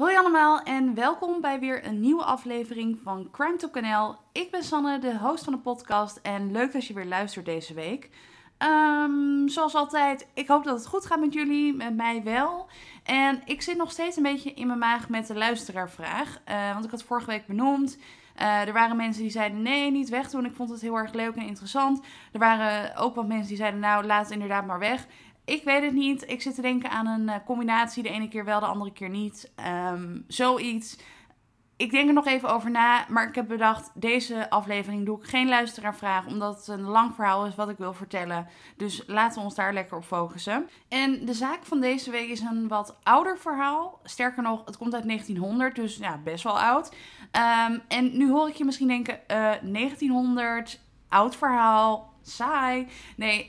Hoi allemaal en welkom bij weer een nieuwe aflevering van Crime Talk Kanaal. Ik ben Sanne, de host van de podcast en leuk dat je weer luistert deze week. Ehm, zoals altijd, ik hoop dat het goed gaat met jullie, met mij wel. En ik zit nog steeds een beetje in mijn maag met de luisteraarvraag, uh, want ik had vorige week benoemd. Uh, er waren mensen die zeiden nee, niet wegdoen. Ik vond het heel erg leuk en interessant. Er waren ook wat mensen die zeiden nou, laat het inderdaad maar weg. Ik weet het niet. Ik zit te denken aan een uh, combinatie. De ene keer wel, de andere keer niet. Um, zoiets. Ik denk er nog even over na. Maar ik heb bedacht, deze aflevering doe ik geen luisteraarvraag. Omdat het een lang verhaal is wat ik wil vertellen. Dus laten we ons daar lekker op focussen. En de zaak van deze week is een wat ouder verhaal. Sterker nog, het komt uit 1900. Dus ja, best wel oud. Um, en nu hoor ik je misschien denken, uh, 1900, oud verhaal, saai. Nee,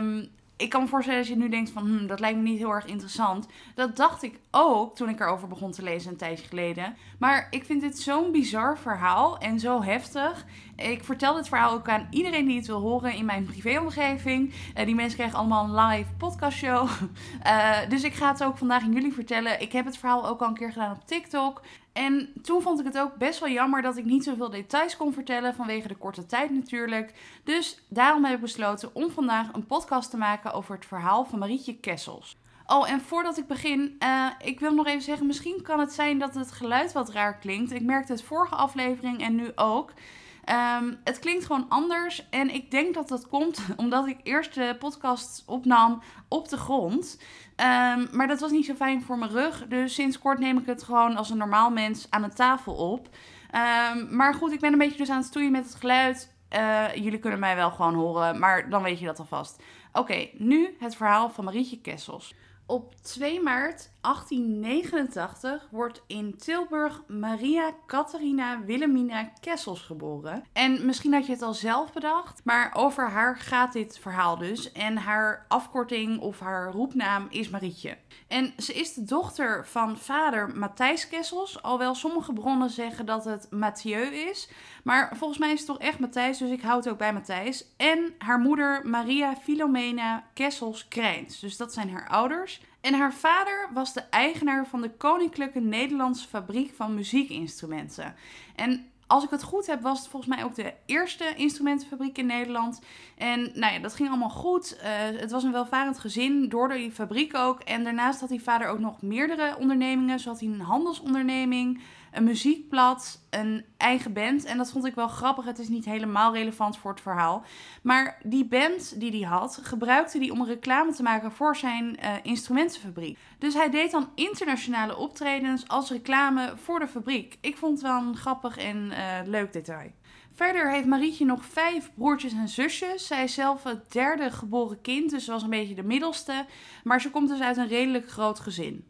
um, ik kan me voorstellen dat je nu denkt van, hm, dat lijkt me niet heel erg interessant. Dat dacht ik ook toen ik erover begon te lezen een tijdje geleden. Maar ik vind dit zo'n bizar verhaal en zo heftig. Ik vertel dit verhaal ook aan iedereen die het wil horen in mijn privéomgeving. Uh, die mensen krijgen allemaal een live podcastshow. Uh, dus ik ga het ook vandaag aan jullie vertellen. Ik heb het verhaal ook al een keer gedaan op TikTok. En toen vond ik het ook best wel jammer dat ik niet zoveel details kon vertellen vanwege de korte tijd natuurlijk. Dus daarom heb ik besloten om vandaag een podcast te maken over het verhaal van Marietje Kessels. Oh, en voordat ik begin, uh, ik wil nog even zeggen, misschien kan het zijn dat het geluid wat raar klinkt. Ik merkte het vorige aflevering en nu ook. Um, het klinkt gewoon anders. En ik denk dat dat komt omdat ik eerst de podcast opnam op de grond. Um, maar dat was niet zo fijn voor mijn rug. Dus sinds kort neem ik het gewoon als een normaal mens aan een tafel op. Um, maar goed, ik ben een beetje dus aan het stoeien met het geluid. Uh, jullie kunnen mij wel gewoon horen, maar dan weet je dat alvast. Oké, nu het verhaal van Marietje Kessels. Op 2 maart 1889 wordt in Tilburg Maria Catharina Wilhelmina Kessels geboren. En misschien had je het al zelf bedacht, maar over haar gaat dit verhaal dus. En haar afkorting of haar roepnaam is Marietje. En ze is de dochter van vader Matthijs Kessels, alhoewel sommige bronnen zeggen dat het Mathieu is. Maar volgens mij is het toch echt Matthijs, dus ik houd het ook bij Matthijs. En haar moeder Maria Filomena Kessels Krijns. Dus dat zijn haar ouders. En haar vader was de eigenaar van de Koninklijke Nederlandse Fabriek van Muziekinstrumenten. En als ik het goed heb, was het volgens mij ook de eerste instrumentenfabriek in Nederland. En nou ja, dat ging allemaal goed. Uh, het was een welvarend gezin door die fabriek ook. En daarnaast had die vader ook nog meerdere ondernemingen. Zo had hij een handelsonderneming, een muziekblad, een eigen band. En dat vond ik wel grappig. Het is niet helemaal relevant voor het verhaal. Maar die band die hij had, gebruikte hij om reclame te maken voor zijn uh, instrumentenfabriek. Dus hij deed dan internationale optredens als reclame voor de fabriek. Ik vond het wel een grappig en uh, leuk detail. Verder heeft Marietje nog vijf broertjes en zusjes. Zij is zelf het derde geboren kind, dus ze was een beetje de middelste. Maar ze komt dus uit een redelijk groot gezin.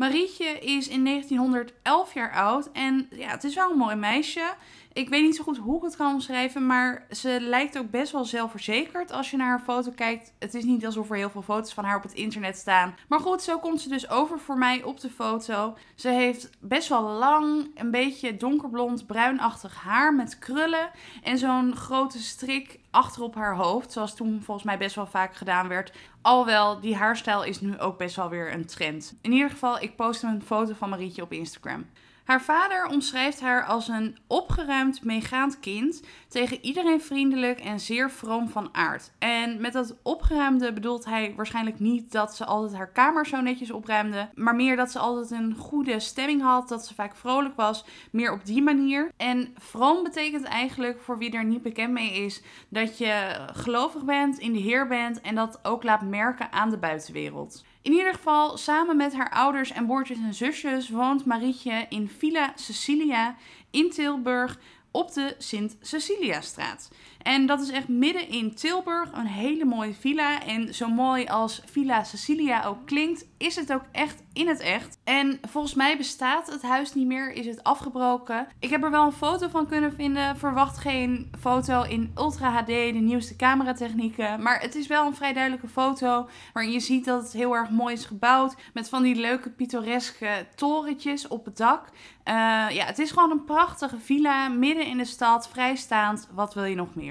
Marietje is in 1911 jaar oud en ja, het is wel een mooi meisje. Ik weet niet zo goed hoe ik het kan omschrijven, maar ze lijkt ook best wel zelfverzekerd als je naar haar foto kijkt. Het is niet alsof er heel veel foto's van haar op het internet staan. Maar goed, zo komt ze dus over voor mij op de foto. Ze heeft best wel lang, een beetje donkerblond, bruinachtig haar met krullen en zo'n grote strik achter op haar hoofd, zoals toen volgens mij best wel vaak gedaan werd. Alhoewel, die haarstijl is nu ook best wel weer een trend. In ieder geval, ik post een foto van Marietje op Instagram. Haar vader omschrijft haar als een opgeruimd, meegaand kind, tegen iedereen vriendelijk en zeer vroom van aard. En met dat opgeruimde bedoelt hij waarschijnlijk niet dat ze altijd haar kamer zo netjes opruimde, maar meer dat ze altijd een goede stemming had, dat ze vaak vrolijk was, meer op die manier. En vroom betekent eigenlijk, voor wie er niet bekend mee is, dat je gelovig bent, in de Heer bent en dat ook laat merken aan de buitenwereld. In ieder geval, samen met haar ouders en broertjes en zusjes woont Marietje in Villa Cecilia in Tilburg op de Sint-Cecilia-straat. En dat is echt midden in Tilburg, een hele mooie villa. En zo mooi als Villa Cecilia ook klinkt, is het ook echt in het echt. En volgens mij bestaat het huis niet meer, is het afgebroken. Ik heb er wel een foto van kunnen vinden. Verwacht geen foto in Ultra HD, de nieuwste cameratechnieken. Maar het is wel een vrij duidelijke foto waarin je ziet dat het heel erg mooi is gebouwd. Met van die leuke pittoreske torentjes op het dak. Uh, ja, het is gewoon een prachtige villa midden in de stad, vrijstaand. Wat wil je nog meer?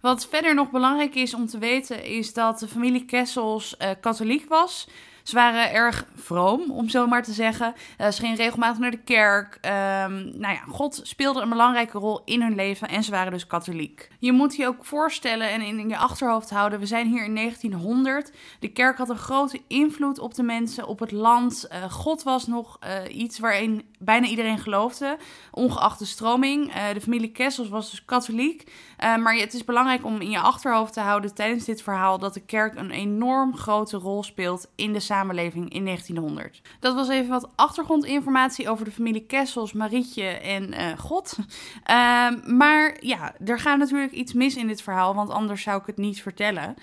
Wat verder nog belangrijk is om te weten, is dat de familie Kessels uh, katholiek was. Ze waren erg vroom, om zo maar te zeggen. Uh, ze gingen regelmatig naar de kerk. Um, nou ja, God speelde een belangrijke rol in hun leven en ze waren dus katholiek. Je moet je ook voorstellen en in je achterhoofd houden, we zijn hier in 1900. De kerk had een grote invloed op de mensen, op het land. Uh, God was nog iets waarin bijna iedereen geloofde, ongeacht de stroming. de familie Kessels was dus katholiek. maar het is belangrijk om in je achterhoofd te houden tijdens dit verhaal dat de kerk een enorm grote rol speelt in de samenleving in 1900. Dat was even wat achtergrondinformatie over de familie Kessels, Marietje en uh, God. Uh, maar ja, er gaat natuurlijk iets mis in dit verhaal, want anders zou ik het niet vertellen.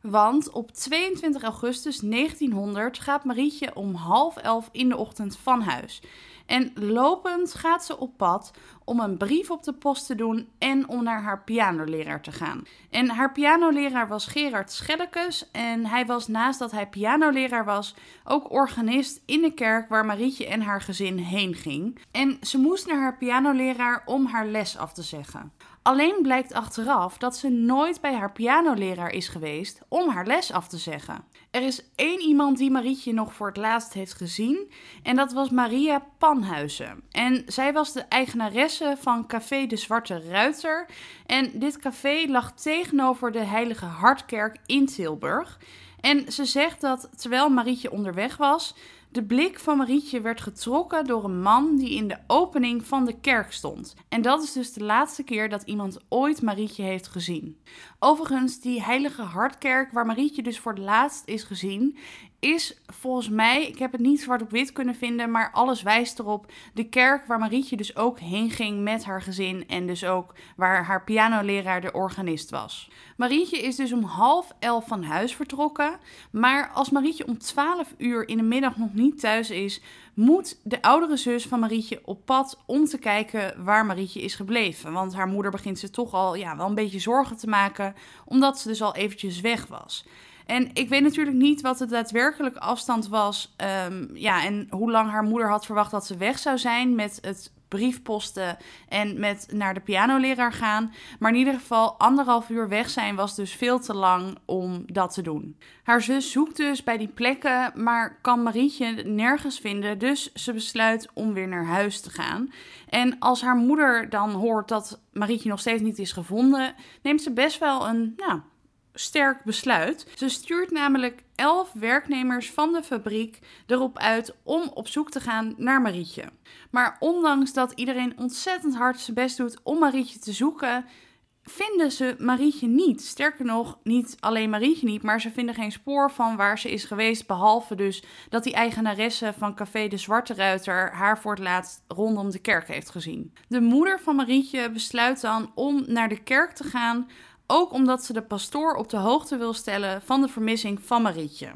Want op 22 augustus 1900 gaat Marietje om half elf in de ochtend van huis. En lopend gaat ze op pad om een brief op de post te doen en om naar haar pianoleraar te gaan. En haar pianoleraar was Gerard Schellekes en hij was naast dat hij pianoleraar was ook organist in de kerk waar Marietje en haar gezin heen ging. En ze moest naar haar pianoleraar om haar les af te zeggen. Alleen blijkt achteraf dat ze nooit bij haar pianoleraar is geweest om haar les af te zeggen. Er is één iemand die Marietje nog voor het laatst heeft gezien en dat was Maria Panhuizen. En zij was de eigenaresse van Café de Zwarte Ruiter en dit café lag tegenover de Heilige Hartkerk in Tilburg. En ze zegt dat terwijl Marietje onderweg was, de blik van Marietje werd getrokken door een man die in de opening van de kerk stond. En dat is dus de laatste keer dat iemand ooit Marietje heeft gezien. Overigens, die heilige hartkerk waar Marietje dus voor het laatst is gezien, is volgens mij, ik heb het niet zwart op wit kunnen vinden, maar alles wijst erop, de kerk waar Marietje dus ook heen ging met haar gezin en dus ook waar haar pianoleraar de organist was. Marietje is dus om half elf van huis vertrokken, maar als Marietje om twaalf uur in de middag nog niet thuis is, moet de oudere zus van Marietje op pad om te kijken waar Marietje is gebleven. Want haar moeder begint ze toch al ja, wel een beetje zorgen te maken, omdat ze dus al eventjes weg was. En ik weet natuurlijk niet wat de daadwerkelijke afstand was. Um, ja, en hoe lang haar moeder had verwacht dat ze weg zou zijn met het briefposten en met naar de pianoleraar gaan. Maar in ieder geval anderhalf uur weg zijn was dus veel te lang om dat te doen. Haar zus zoekt dus bij die plekken, maar kan Marietje nergens vinden. Dus ze besluit om weer naar huis te gaan. En als haar moeder dan hoort dat Marietje nog steeds niet is gevonden, neemt ze best wel een nou, sterk besluit. Ze stuurt namelijk elf werknemers van de fabriek erop uit om op zoek te gaan naar Marietje. Maar ondanks dat iedereen ontzettend hard zijn best doet om Marietje te zoeken, vinden ze Marietje niet. Sterker nog, niet alleen Marietje niet, maar ze vinden geen spoor van waar ze is geweest. Behalve dus dat die eigenaresse van Café de Zwarte Ruiter haar voor het laatst rondom de kerk heeft gezien. De moeder van Marietje besluit dan om naar de kerk te gaan ook omdat ze de pastoor op de hoogte wil stellen van de vermissing van Marietje.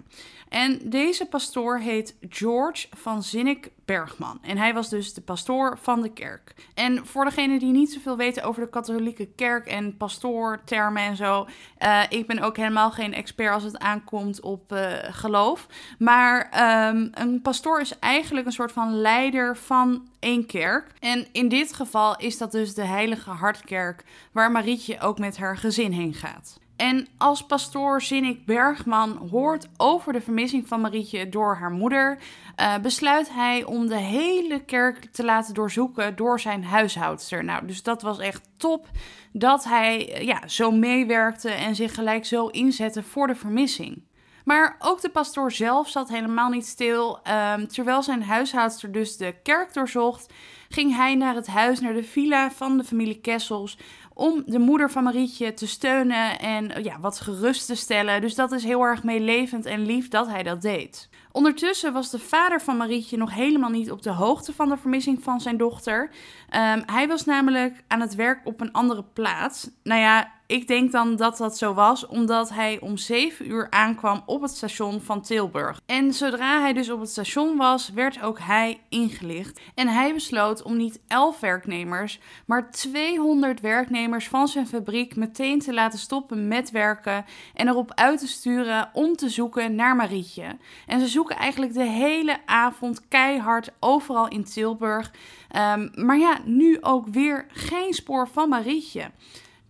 En deze pastoor heet George van Zinnik Bergman. En hij was dus de pastoor van de kerk. En voor degenen die niet zoveel weten over de katholieke kerk en pastoortermen en zo. Uh, ik ben ook helemaal geen expert als het aankomt op uh, geloof. Maar um, een pastoor is eigenlijk een soort van leider van één kerk. En in dit geval is dat dus de Heilige Hartkerk, waar Marietje ook met haar gezin heen gaat. En als pastoor Zinnik Bergman hoort over de vermissing van Marietje door haar moeder, uh, besluit hij om de hele kerk te laten doorzoeken door zijn huishoudster. Nou, dus dat was echt top dat hij uh, ja, zo meewerkte en zich gelijk zo inzette voor de vermissing. Maar ook de pastoor zelf zat helemaal niet stil. Um, terwijl zijn huishoudster dus de kerk doorzocht, ging hij naar het huis, naar de villa van de familie Kessels, om de moeder van Marietje te steunen en ja, wat gerust te stellen. Dus dat is heel erg meelevend en lief dat hij dat deed. Ondertussen was de vader van Marietje nog helemaal niet op de hoogte van de vermissing van zijn dochter. Um, hij was namelijk aan het werk op een andere plaats. Nou ja, ik denk dan dat dat zo was, omdat hij om 7 uur aankwam op het station van Tilburg. En zodra hij dus op het station was, werd ook hij ingelicht. En hij besloot om niet 11 werknemers, maar 200 werknemers van zijn fabriek meteen te laten stoppen met werken en erop uit te sturen om te zoeken naar Marietje. En ze zoeken eigenlijk de hele avond keihard overal in Tilburg. Um, maar ja, nu ook weer geen spoor van Marietje.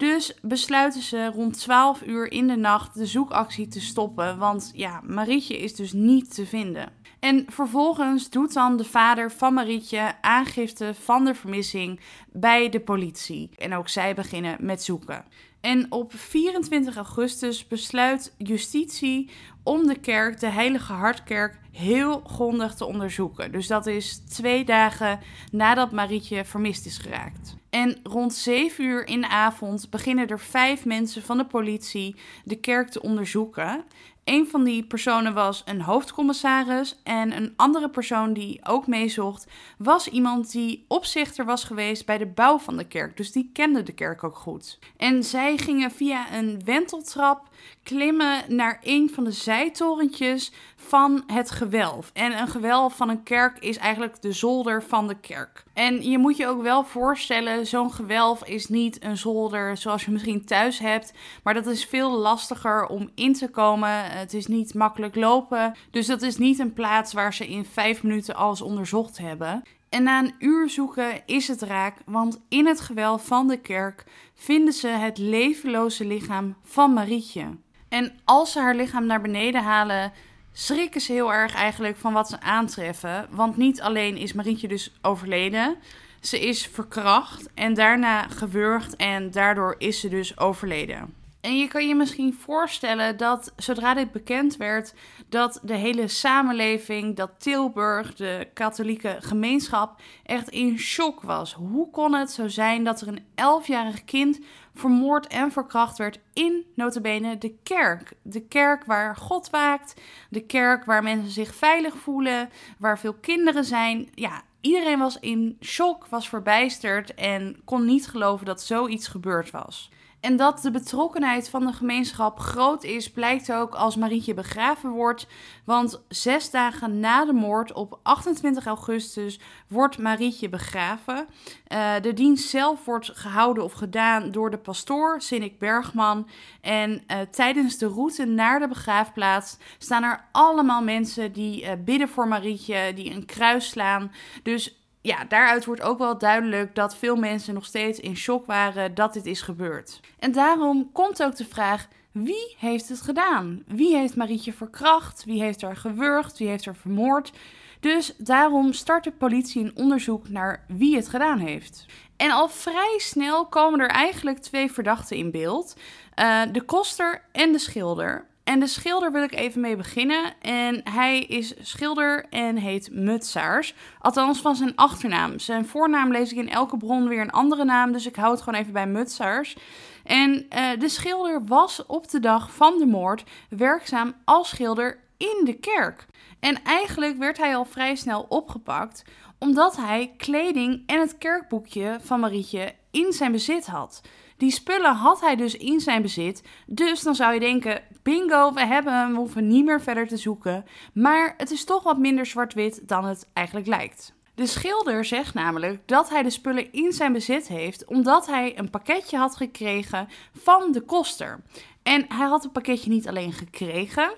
Dus besluiten ze rond 12 uur in de nacht de zoekactie te stoppen, want ja, Marietje is dus niet te vinden. En vervolgens doet dan de vader van Marietje aangifte van de vermissing bij de politie. En ook zij beginnen met zoeken. En op 24 augustus besluit justitie om de kerk, de Heilige Hartkerk, heel grondig te onderzoeken. Dus dat is twee dagen nadat Marietje vermist is geraakt. En rond 7 uur in de avond beginnen er vijf mensen van de politie de kerk te onderzoeken. Een van die personen was een hoofdcommissaris en een andere persoon die ook meezocht was iemand die opzichter was geweest bij de bouw van de kerk. Dus die kende de kerk ook goed. En zij gingen via een wenteltrap klimmen naar een van de zijtorentjes van het gewelf. En een gewelf van een kerk is eigenlijk de zolder van de kerk. En je moet je ook wel voorstellen, zo'n gewelf is niet een zolder zoals je misschien thuis hebt, maar dat is veel lastiger om in te komen. Het is niet makkelijk lopen, dus dat is niet een plaats waar ze in vijf minuten alles onderzocht hebben. En na een uur zoeken is het raak, want in het gewelf van de kerk vinden ze het levenloze lichaam van Marietje. En als ze haar lichaam naar beneden halen, schrikken ze heel erg eigenlijk van wat ze aantreffen. Want niet alleen is Marietje dus overleden, ze is verkracht en daarna gewurgd en daardoor is ze dus overleden. En je kan je misschien voorstellen dat zodra dit bekend werd, dat de hele samenleving, dat Tilburg, de katholieke gemeenschap, echt in shock was. Hoe kon het zo zijn dat er een elfjarig kind vermoord en verkracht werd in notabene de kerk? De kerk waar God waakt, de kerk waar mensen zich veilig voelen, waar veel kinderen zijn. Ja, iedereen was in shock, was verbijsterd en kon niet geloven dat zoiets gebeurd was. En dat de betrokkenheid van de gemeenschap groot is, blijkt ook als Marietje begraven wordt. Want zes dagen na de moord, op 28 augustus, wordt Marietje begraven. Uh, de dienst zelf wordt gehouden of gedaan door de pastoor, Sinik Bergman. En uh, tijdens de route naar de begraafplaats staan er allemaal mensen die uh, bidden voor Marietje, die een kruis slaan. Dus ja, daaruit wordt ook wel duidelijk dat veel mensen nog steeds in shock waren dat dit is gebeurd. En daarom komt ook de vraag: wie heeft het gedaan? Wie heeft Marietje verkracht? Wie heeft haar gewurgd? Wie heeft haar vermoord? Dus daarom start de politie een onderzoek naar wie het gedaan heeft. En al vrij snel komen er eigenlijk twee verdachten in beeld: uh, de koster en de schilder. En de schilder wil ik even mee beginnen. En hij is schilder en heet Mutsaars. Althans van zijn achternaam. Zijn voornaam lees ik in elke bron weer een andere naam. Dus ik hou het gewoon even bij Mutsaars. En uh, de schilder was op de dag van de moord werkzaam als schilder in de kerk. En eigenlijk werd hij al vrij snel opgepakt omdat hij kleding en het kerkboekje van Marietje in zijn bezit had. Die spullen had hij dus in zijn bezit. Dus dan zou je denken: bingo, we hebben hem, we hoeven niet meer verder te zoeken. Maar het is toch wat minder zwart-wit dan het eigenlijk lijkt. De schilder zegt namelijk dat hij de spullen in zijn bezit heeft omdat hij een pakketje had gekregen van de koster. En hij had het pakketje niet alleen gekregen,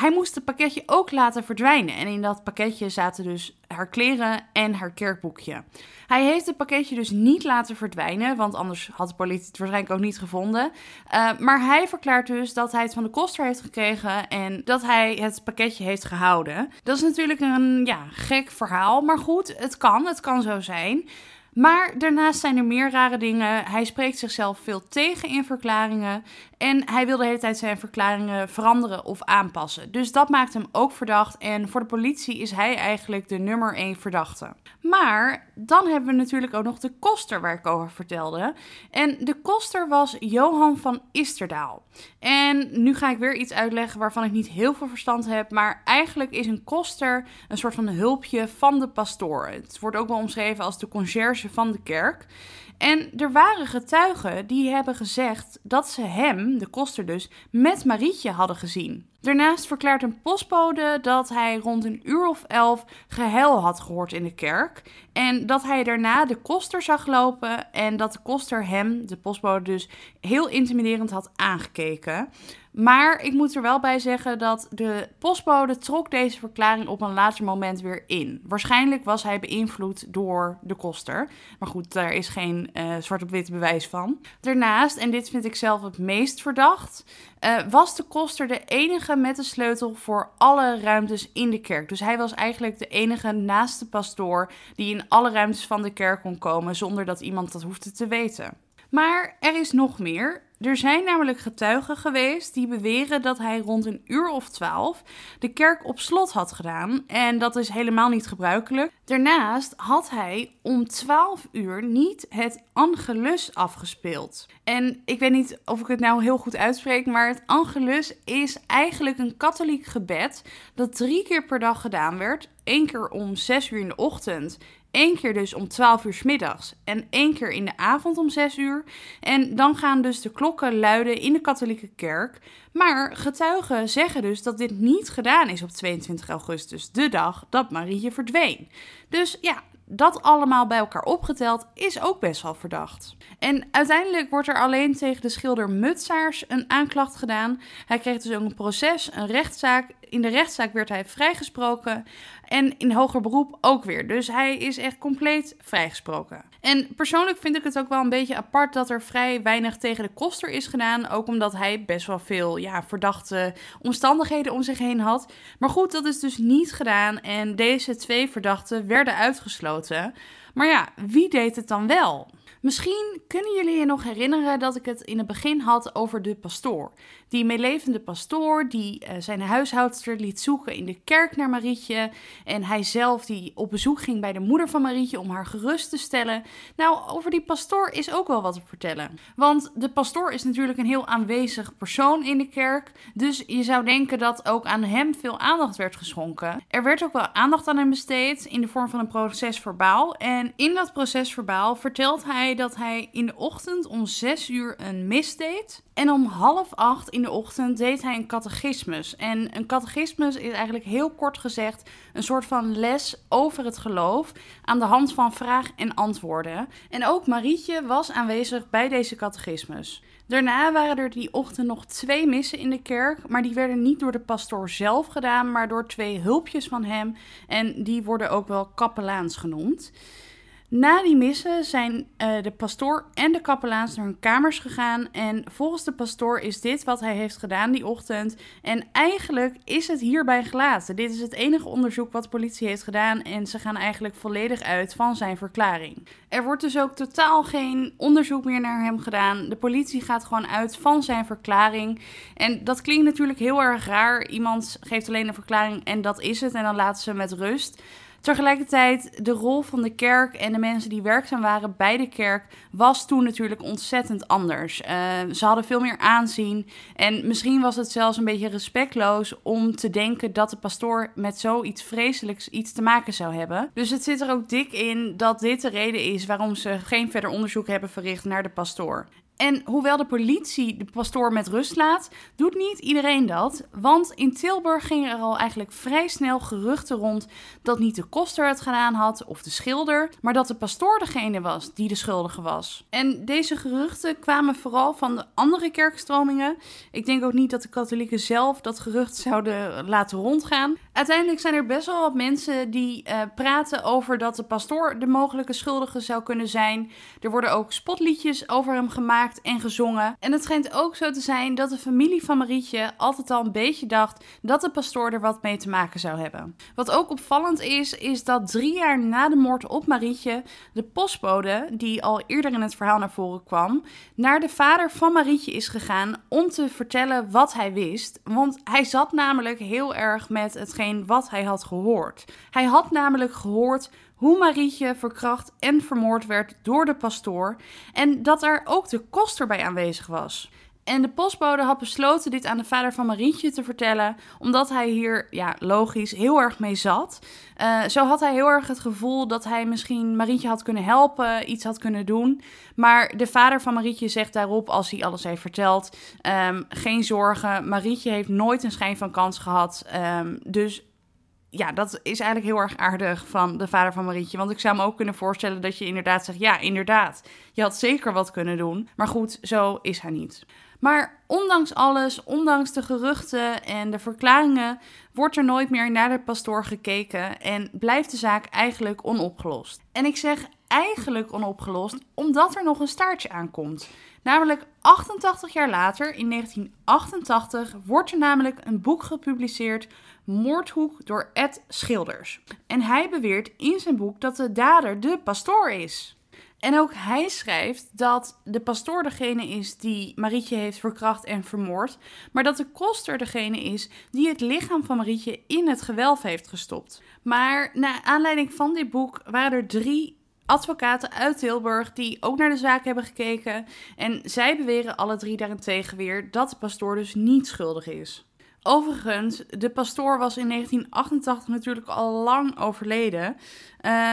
hij moest het pakketje ook laten verdwijnen. En in dat pakketje zaten dus haar kleren en haar kerkboekje. Hij heeft het pakketje dus niet laten verdwijnen, want anders had de politie het waarschijnlijk ook niet gevonden. Uh, maar hij verklaart dus dat hij het van de koster heeft gekregen en dat hij het pakketje heeft gehouden. Dat is natuurlijk een ja, gek verhaal, maar goed, het kan, het kan zo zijn. Maar daarnaast zijn er meer rare dingen. Hij spreekt zichzelf veel tegen in verklaringen. En hij wil de hele tijd zijn verklaringen veranderen of aanpassen. Dus dat maakt hem ook verdacht. En voor de politie is hij eigenlijk de nummer 1 verdachte. Maar dan hebben we natuurlijk ook nog de koster waar ik over vertelde. En de koster was Johan van Isterdaal. En nu ga ik weer iets uitleggen waarvan ik niet heel veel verstand heb. Maar eigenlijk is een koster een soort van hulpje van de pastoor. Het wordt ook wel omschreven als de conciërge van de kerk. En er waren getuigen die hebben gezegd dat ze hem, de koster dus, met Marietje hadden gezien. Daarnaast verklaart een postbode dat hij rond een uur of elf gehuil had gehoord in de kerk. En dat hij daarna de koster zag lopen en dat de koster hem, de postbode dus, heel intimiderend had aangekeken. Maar ik moet er wel bij zeggen dat de postbode trok deze verklaring op een later moment weer in. Waarschijnlijk was hij beïnvloed door de koster. Maar goed, daar is geen uh, zwart op wit bewijs van. Daarnaast, en dit vind ik zelf het meest verdacht, uh, was de koster de enige met de sleutel voor alle ruimtes in de kerk. Dus hij was eigenlijk de enige naast de pastoor die in alle ruimtes van de kerk kon komen zonder dat iemand dat hoefde te weten. Maar er is nog meer. Er zijn namelijk getuigen geweest die beweren dat hij rond een uur of twaalf de kerk op slot had gedaan. En dat is helemaal niet gebruikelijk. Daarnaast had hij om 12 uur niet het Angelus afgespeeld. En ik weet niet of ik het nou heel goed uitspreek, maar het Angelus is eigenlijk een katholiek gebed dat drie keer per dag gedaan werd. Eén keer om 6 uur in de ochtend Eén keer dus om 12 uur s middags en één keer in de avond om 6 uur. En dan gaan dus de klokken luiden in de katholieke kerk. Maar getuigen zeggen dus dat dit niet gedaan is op 22 augustus, de dag dat Marietje verdween. Dus ja, dat allemaal bij elkaar opgeteld is ook best wel verdacht. En uiteindelijk wordt er alleen tegen de schilder Mutsaars een aanklacht gedaan. Hij kreeg dus ook een proces, een rechtszaak. In de rechtszaak werd hij vrijgesproken. En in hoger beroep ook weer. Dus hij is echt compleet vrijgesproken. En persoonlijk vind ik het ook wel een beetje apart dat er vrij weinig tegen de koster is gedaan. Ook omdat hij best wel veel ja, verdachte omstandigheden om zich heen had. Maar goed, dat is dus niet gedaan. En deze twee verdachten werden uitgesloten. Maar ja, wie deed het dan wel? Misschien kunnen jullie je nog herinneren dat ik het in het begin had over de pastoor. Die meelevende pastoor die uh, zijn huishoudster liet zoeken in de kerk naar Marietje. En hij zelf die op bezoek ging bij de moeder van Marietje om haar gerust te stellen. Nou, over die pastoor is ook wel wat te vertellen. Want de pastoor is natuurlijk een heel aanwezig persoon in de kerk. Dus je zou denken dat ook aan hem veel aandacht werd geschonken. Er werd ook wel aandacht aan hem besteed in de vorm van een procesverbaal. En in dat procesverbaal vertelt hij dat hij in de ochtend om 6 uur een mis deed. En om half acht in de ochtend deed hij een catechismus. En een catechismus is eigenlijk heel kort gezegd een soort van les over het geloof aan de hand van vraag en antwoorden. En ook Marietje was aanwezig bij deze catechismus. Daarna waren er die ochtend nog twee missen in de kerk, maar die werden niet door de pastoor zelf gedaan, maar door twee hulpjes van hem. En die worden ook wel kapelaans genoemd. Na die missen zijn uh, de pastoor en de kapelaans naar hun kamers gegaan. En volgens de pastoor is dit wat hij heeft gedaan die ochtend. En eigenlijk is het hierbij gelaten. Dit is het enige onderzoek wat de politie heeft gedaan. En ze gaan eigenlijk volledig uit van zijn verklaring. Er wordt dus ook totaal geen onderzoek meer naar hem gedaan. De politie gaat gewoon uit van zijn verklaring. En dat klinkt natuurlijk heel erg raar. Iemand geeft alleen een verklaring en dat is het. En dan laten ze met rust. Tegelijkertijd, de rol van de kerk en de mensen die werkzaam waren bij de kerk was toen natuurlijk ontzettend anders. Uh, ze hadden veel meer aanzien en misschien was het zelfs een beetje respectloos om te denken dat de pastoor met zoiets vreselijks iets te maken zou hebben. Dus het zit er ook dik in dat dit de reden is waarom ze geen verder onderzoek hebben verricht naar de pastoor. En hoewel de politie de pastoor met rust laat, doet niet iedereen dat. Want in Tilburg gingen er al eigenlijk vrij snel geruchten rond dat niet de koster het gedaan had of de schilder, maar dat de pastoor degene was die de schuldige was. En deze geruchten kwamen vooral van de andere kerkstromingen. Ik denk ook niet dat de katholieken zelf dat gerucht zouden laten rondgaan. Uiteindelijk zijn er best wel wat mensen die uh, praten over dat de pastoor de mogelijke schuldige zou kunnen zijn. Er worden ook spotliedjes over hem gemaakt en gezongen. En het schijnt ook zo te zijn dat de familie van Marietje altijd al een beetje dacht dat de pastoor er wat mee te maken zou hebben. Wat ook opvallend is, is dat drie jaar na de moord op Marietje de postbode, die al eerder in het verhaal naar voren kwam, naar de vader van Marietje is gegaan om te vertellen wat hij wist. Want hij zat namelijk heel erg met hetgeen wat hij had gehoord. Hij had namelijk gehoord hoe Marietje verkracht en vermoord werd door de pastoor en dat er ook de koster bij aanwezig was. En de postbode had besloten dit aan de vader van Marietje te vertellen, omdat hij hier, ja, logisch, heel erg mee zat. Uh, zo had hij heel erg het gevoel dat hij misschien Marietje had kunnen helpen, iets had kunnen doen. Maar de vader van Marietje zegt daarop, als hij alles heeft verteld, um, geen zorgen, Marietje heeft nooit een schijn van kans gehad. Um, dus ja, dat is eigenlijk heel erg aardig van de vader van Marietje. Want ik zou me ook kunnen voorstellen dat je inderdaad zegt: ja, inderdaad, je had zeker wat kunnen doen. Maar goed, zo is hij niet. Maar ondanks alles, ondanks de geruchten en de verklaringen, wordt er nooit meer naar de pastoor gekeken en blijft de zaak eigenlijk onopgelost. En ik zeg eigenlijk onopgelost omdat er nog een staartje aankomt. Namelijk 88 jaar later, in 1988, wordt er namelijk een boek gepubliceerd, Moordhoek door Ed Schilders. En hij beweert in zijn boek dat de dader de pastoor is. En ook hij schrijft dat de pastoor degene is die Marietje heeft verkracht en vermoord, maar dat de koster degene is die het lichaam van Marietje in het gewelf heeft gestopt. Maar naar aanleiding van dit boek waren er drie advocaten uit Tilburg die ook naar de zaak hebben gekeken. En zij beweren alle drie daarentegen weer dat de pastoor dus niet schuldig is. Overigens, de pastoor was in 1988 natuurlijk al lang overleden.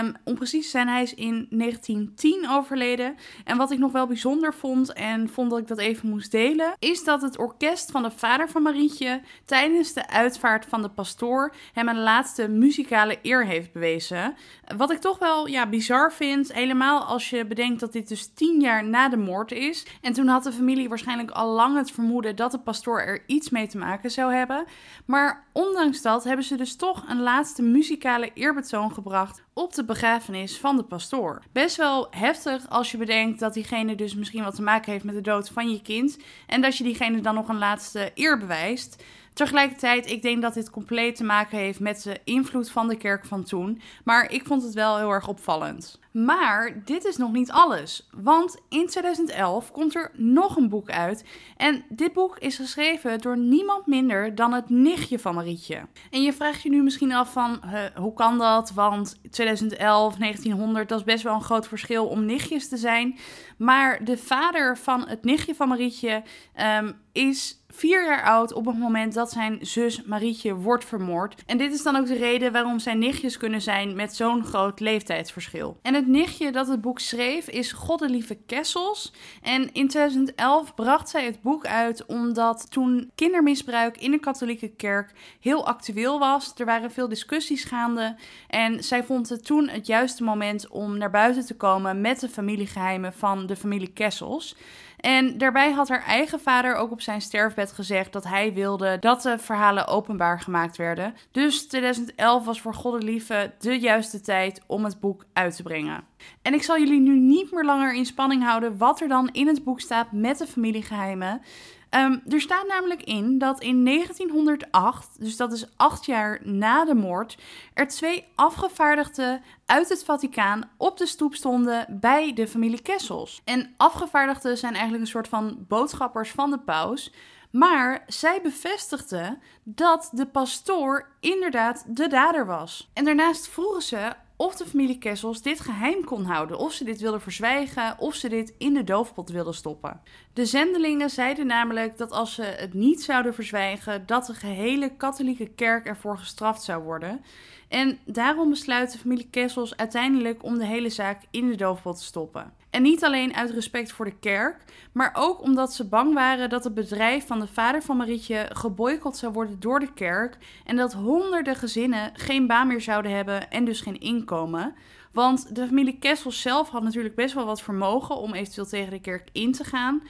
Um, om precies te zijn, hij is in 1910 overleden. En wat ik nog wel bijzonder vond en vond dat ik dat even moest delen, is dat het orkest van de vader van Marietje tijdens de uitvaart van de pastoor hem een laatste muzikale eer heeft bewezen. Wat ik toch wel ja, bizar vind, helemaal als je bedenkt dat dit dus tien jaar na de moord is. En toen had de familie waarschijnlijk al lang het vermoeden dat de pastoor er iets mee te maken zou hebben. Maar ondanks dat hebben ze dus toch een laatste muzikale eerbetoon gebracht op de begrafenis van de pastoor. Best wel heftig als je bedenkt dat diegene dus misschien wat te maken heeft met de dood van je kind. En dat je diegene dan nog een laatste eer bewijst. Tegelijkertijd, ik denk dat dit compleet te maken heeft met de invloed van de kerk van toen. Maar ik vond het wel heel erg opvallend. Maar dit is nog niet alles. Want in 2011 komt er nog een boek uit. En dit boek is geschreven door niemand minder dan het nichtje van Marietje. En je vraagt je nu misschien af van, hoe kan dat? Want 2011, 1900, dat is best wel een groot verschil om nichtjes te zijn. Maar de vader van het nichtje van Marietje um, is vier jaar oud op het moment dat zijn zus Marietje wordt vermoord. En dit is dan ook de reden waarom zijn nichtjes kunnen zijn met zo'n groot leeftijdsverschil. En het nichtje dat het boek schreef is Goddelieve Kessels. En in 2011 bracht zij het boek uit omdat toen kindermisbruik in de katholieke kerk heel actueel was. Er waren veel discussies gaande en zij vond het toen het juiste moment om naar buiten te komen met de familiegeheimen van de familie Kessels. En daarbij had haar eigen vader ook op zijn sterfbed gezegd dat hij wilde dat de verhalen openbaar gemaakt werden. Dus 2011 was voor Goddelieve de juiste tijd om het boek uit te brengen. En ik zal jullie nu niet meer langer in spanning houden wat er dan in het boek staat met de familiegeheimen. Um, er staat namelijk in dat in 1908, dus dat is acht jaar na de moord, er twee afgevaardigden uit het Vaticaan op de stoep stonden bij de familie Kessels. En afgevaardigden zijn eigenlijk een soort van boodschappers van de paus. Maar zij bevestigden dat de pastoor inderdaad de dader was. En daarnaast vroegen ze of de familie Kessels dit geheim kon houden, of ze dit wilden verzwijgen, of ze dit in de doofpot wilden stoppen. De zendelingen zeiden namelijk dat als ze het niet zouden verzwijgen, dat de gehele katholieke kerk ervoor gestraft zou worden. En daarom besluit de familie Kessels uiteindelijk om de hele zaak in de doofpot te stoppen. En niet alleen uit respect voor de kerk, maar ook omdat ze bang waren dat het bedrijf van de vader van Marietje geboycott zou worden door de kerk en dat honderden gezinnen geen baan meer zouden hebben en dus geen inkomen. Want de familie Kessels zelf had natuurlijk best wel wat vermogen om eventueel tegen de kerk in te gaan.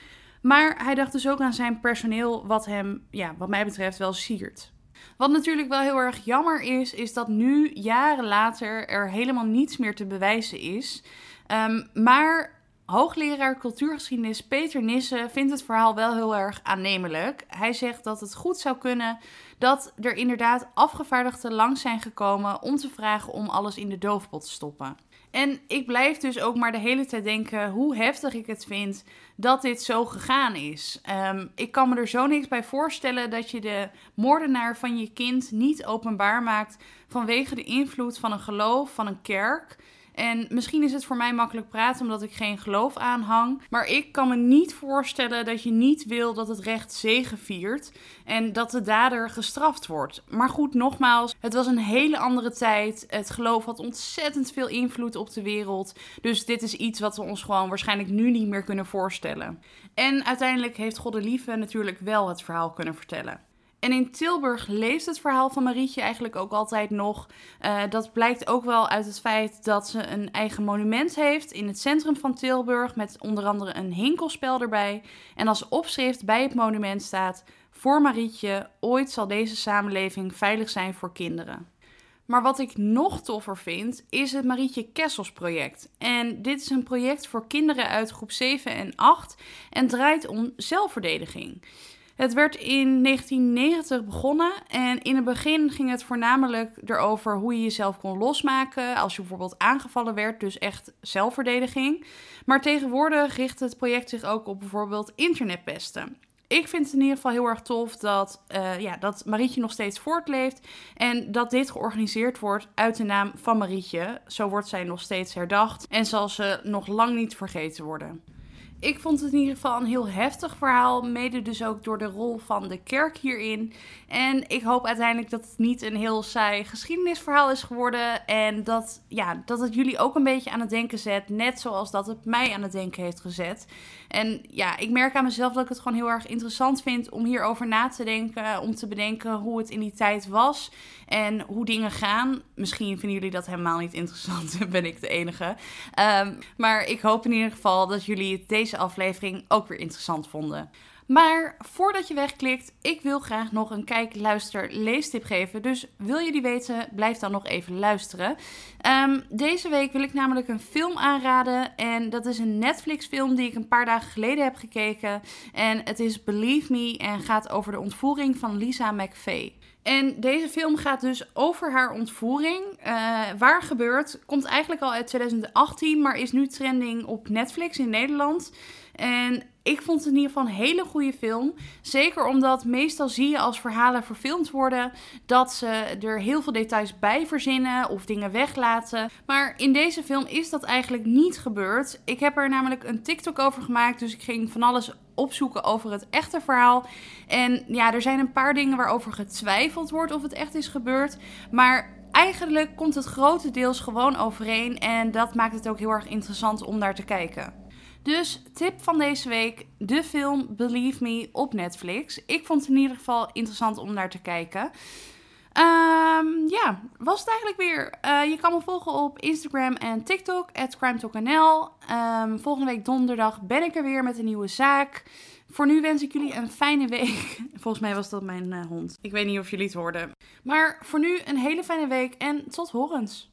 Maar hij dacht dus ook aan zijn personeel, wat hem, ja, wat mij betreft, wel siert. Wat natuurlijk wel heel erg jammer is, is dat nu, jaren later, er helemaal niets meer te bewijzen is. Um, maar hoogleraar cultuurgeschiedenis Peter Nissen vindt het verhaal wel heel erg aannemelijk. Hij zegt dat het goed zou kunnen dat er inderdaad afgevaardigden langs zijn gekomen om te vragen om alles in de doofpot te stoppen. En ik blijf dus ook maar de hele tijd denken hoe heftig ik het vind dat dit zo gegaan is. Um, ik kan me er zo niks bij voorstellen dat je de moordenaar van je kind niet openbaar maakt vanwege de invloed van een geloof, van een kerk. En misschien is het voor mij makkelijk praten omdat ik geen geloof aanhang. Maar ik kan me niet voorstellen dat je niet wil dat het recht zegeviert en dat de dader gestraft wordt. Maar goed, nogmaals, het was een hele andere tijd. Het geloof had ontzettend veel invloed op de wereld. Dus dit is iets wat we ons gewoon waarschijnlijk nu niet meer kunnen voorstellen. En uiteindelijk heeft God Lieve natuurlijk wel het verhaal kunnen vertellen. En in Tilburg leeft het verhaal van Marietje eigenlijk ook altijd nog. Uh, dat blijkt ook wel uit het feit dat ze een eigen monument heeft in het centrum van Tilburg. Met onder andere een hinkelspel erbij. En als opschrift bij het monument staat: Voor Marietje, ooit zal deze samenleving veilig zijn voor kinderen. Maar wat ik nog toffer vind, is het Marietje Kessels project. En dit is een project voor kinderen uit groep 7 en 8 en draait om zelfverdediging. Het werd in 1990 begonnen en in het begin ging het voornamelijk erover hoe je jezelf kon losmaken als je bijvoorbeeld aangevallen werd, dus echt zelfverdediging. Maar tegenwoordig richt het project zich ook op bijvoorbeeld internetpesten. Ik vind het in ieder geval heel erg tof dat, uh, ja, dat Marietje nog steeds voortleeft. En dat dit georganiseerd wordt uit de naam van Marietje. Zo wordt zij nog steeds herdacht en zal ze nog lang niet vergeten worden ik vond het in ieder geval een heel heftig verhaal. Mede dus ook door de rol van de kerk hierin. En ik hoop uiteindelijk dat het niet een heel saai geschiedenisverhaal is geworden. En dat, ja, dat het jullie ook een beetje aan het denken zet. Net zoals dat het mij aan het denken heeft gezet. En ja, ik merk aan mezelf dat ik het gewoon heel erg interessant vind om hierover na te denken. Om te bedenken hoe het in die tijd was en hoe dingen gaan. Misschien vinden jullie dat helemaal niet interessant. ben ik de enige. Um, maar ik hoop in ieder geval dat jullie deze aflevering ook weer interessant vonden. Maar voordat je wegklikt, ik wil graag nog een kijk, luister, leestip geven. Dus wil je die weten, blijf dan nog even luisteren. Um, deze week wil ik namelijk een film aanraden. En dat is een Netflix film die ik een paar dagen geleden heb gekeken. En het is Believe Me en gaat over de ontvoering van Lisa McVeigh. En deze film gaat dus over haar ontvoering. Uh, waar gebeurt, komt eigenlijk al uit 2018, maar is nu trending op Netflix in Nederland. En ik vond het in ieder geval een hele goede film. Zeker omdat meestal zie je als verhalen verfilmd worden dat ze er heel veel details bij verzinnen of dingen weglaten. Maar in deze film is dat eigenlijk niet gebeurd. Ik heb er namelijk een TikTok over gemaakt, dus ik ging van alles opzoeken over het echte verhaal. En ja, er zijn een paar dingen waarover getwijfeld wordt of het echt is gebeurd. Maar eigenlijk komt het grotendeels gewoon overeen. En dat maakt het ook heel erg interessant om naar te kijken. Dus tip van deze week: de film Believe Me op Netflix. Ik vond het in ieder geval interessant om naar te kijken. Um, ja, was het eigenlijk weer. Uh, je kan me volgen op Instagram en TikTok, CrimeTalkNL. Um, volgende week donderdag ben ik er weer met een nieuwe zaak. Voor nu wens ik jullie een fijne week. Volgens mij was dat mijn uh, hond. Ik weet niet of jullie het hoorden. Maar voor nu een hele fijne week en tot horens.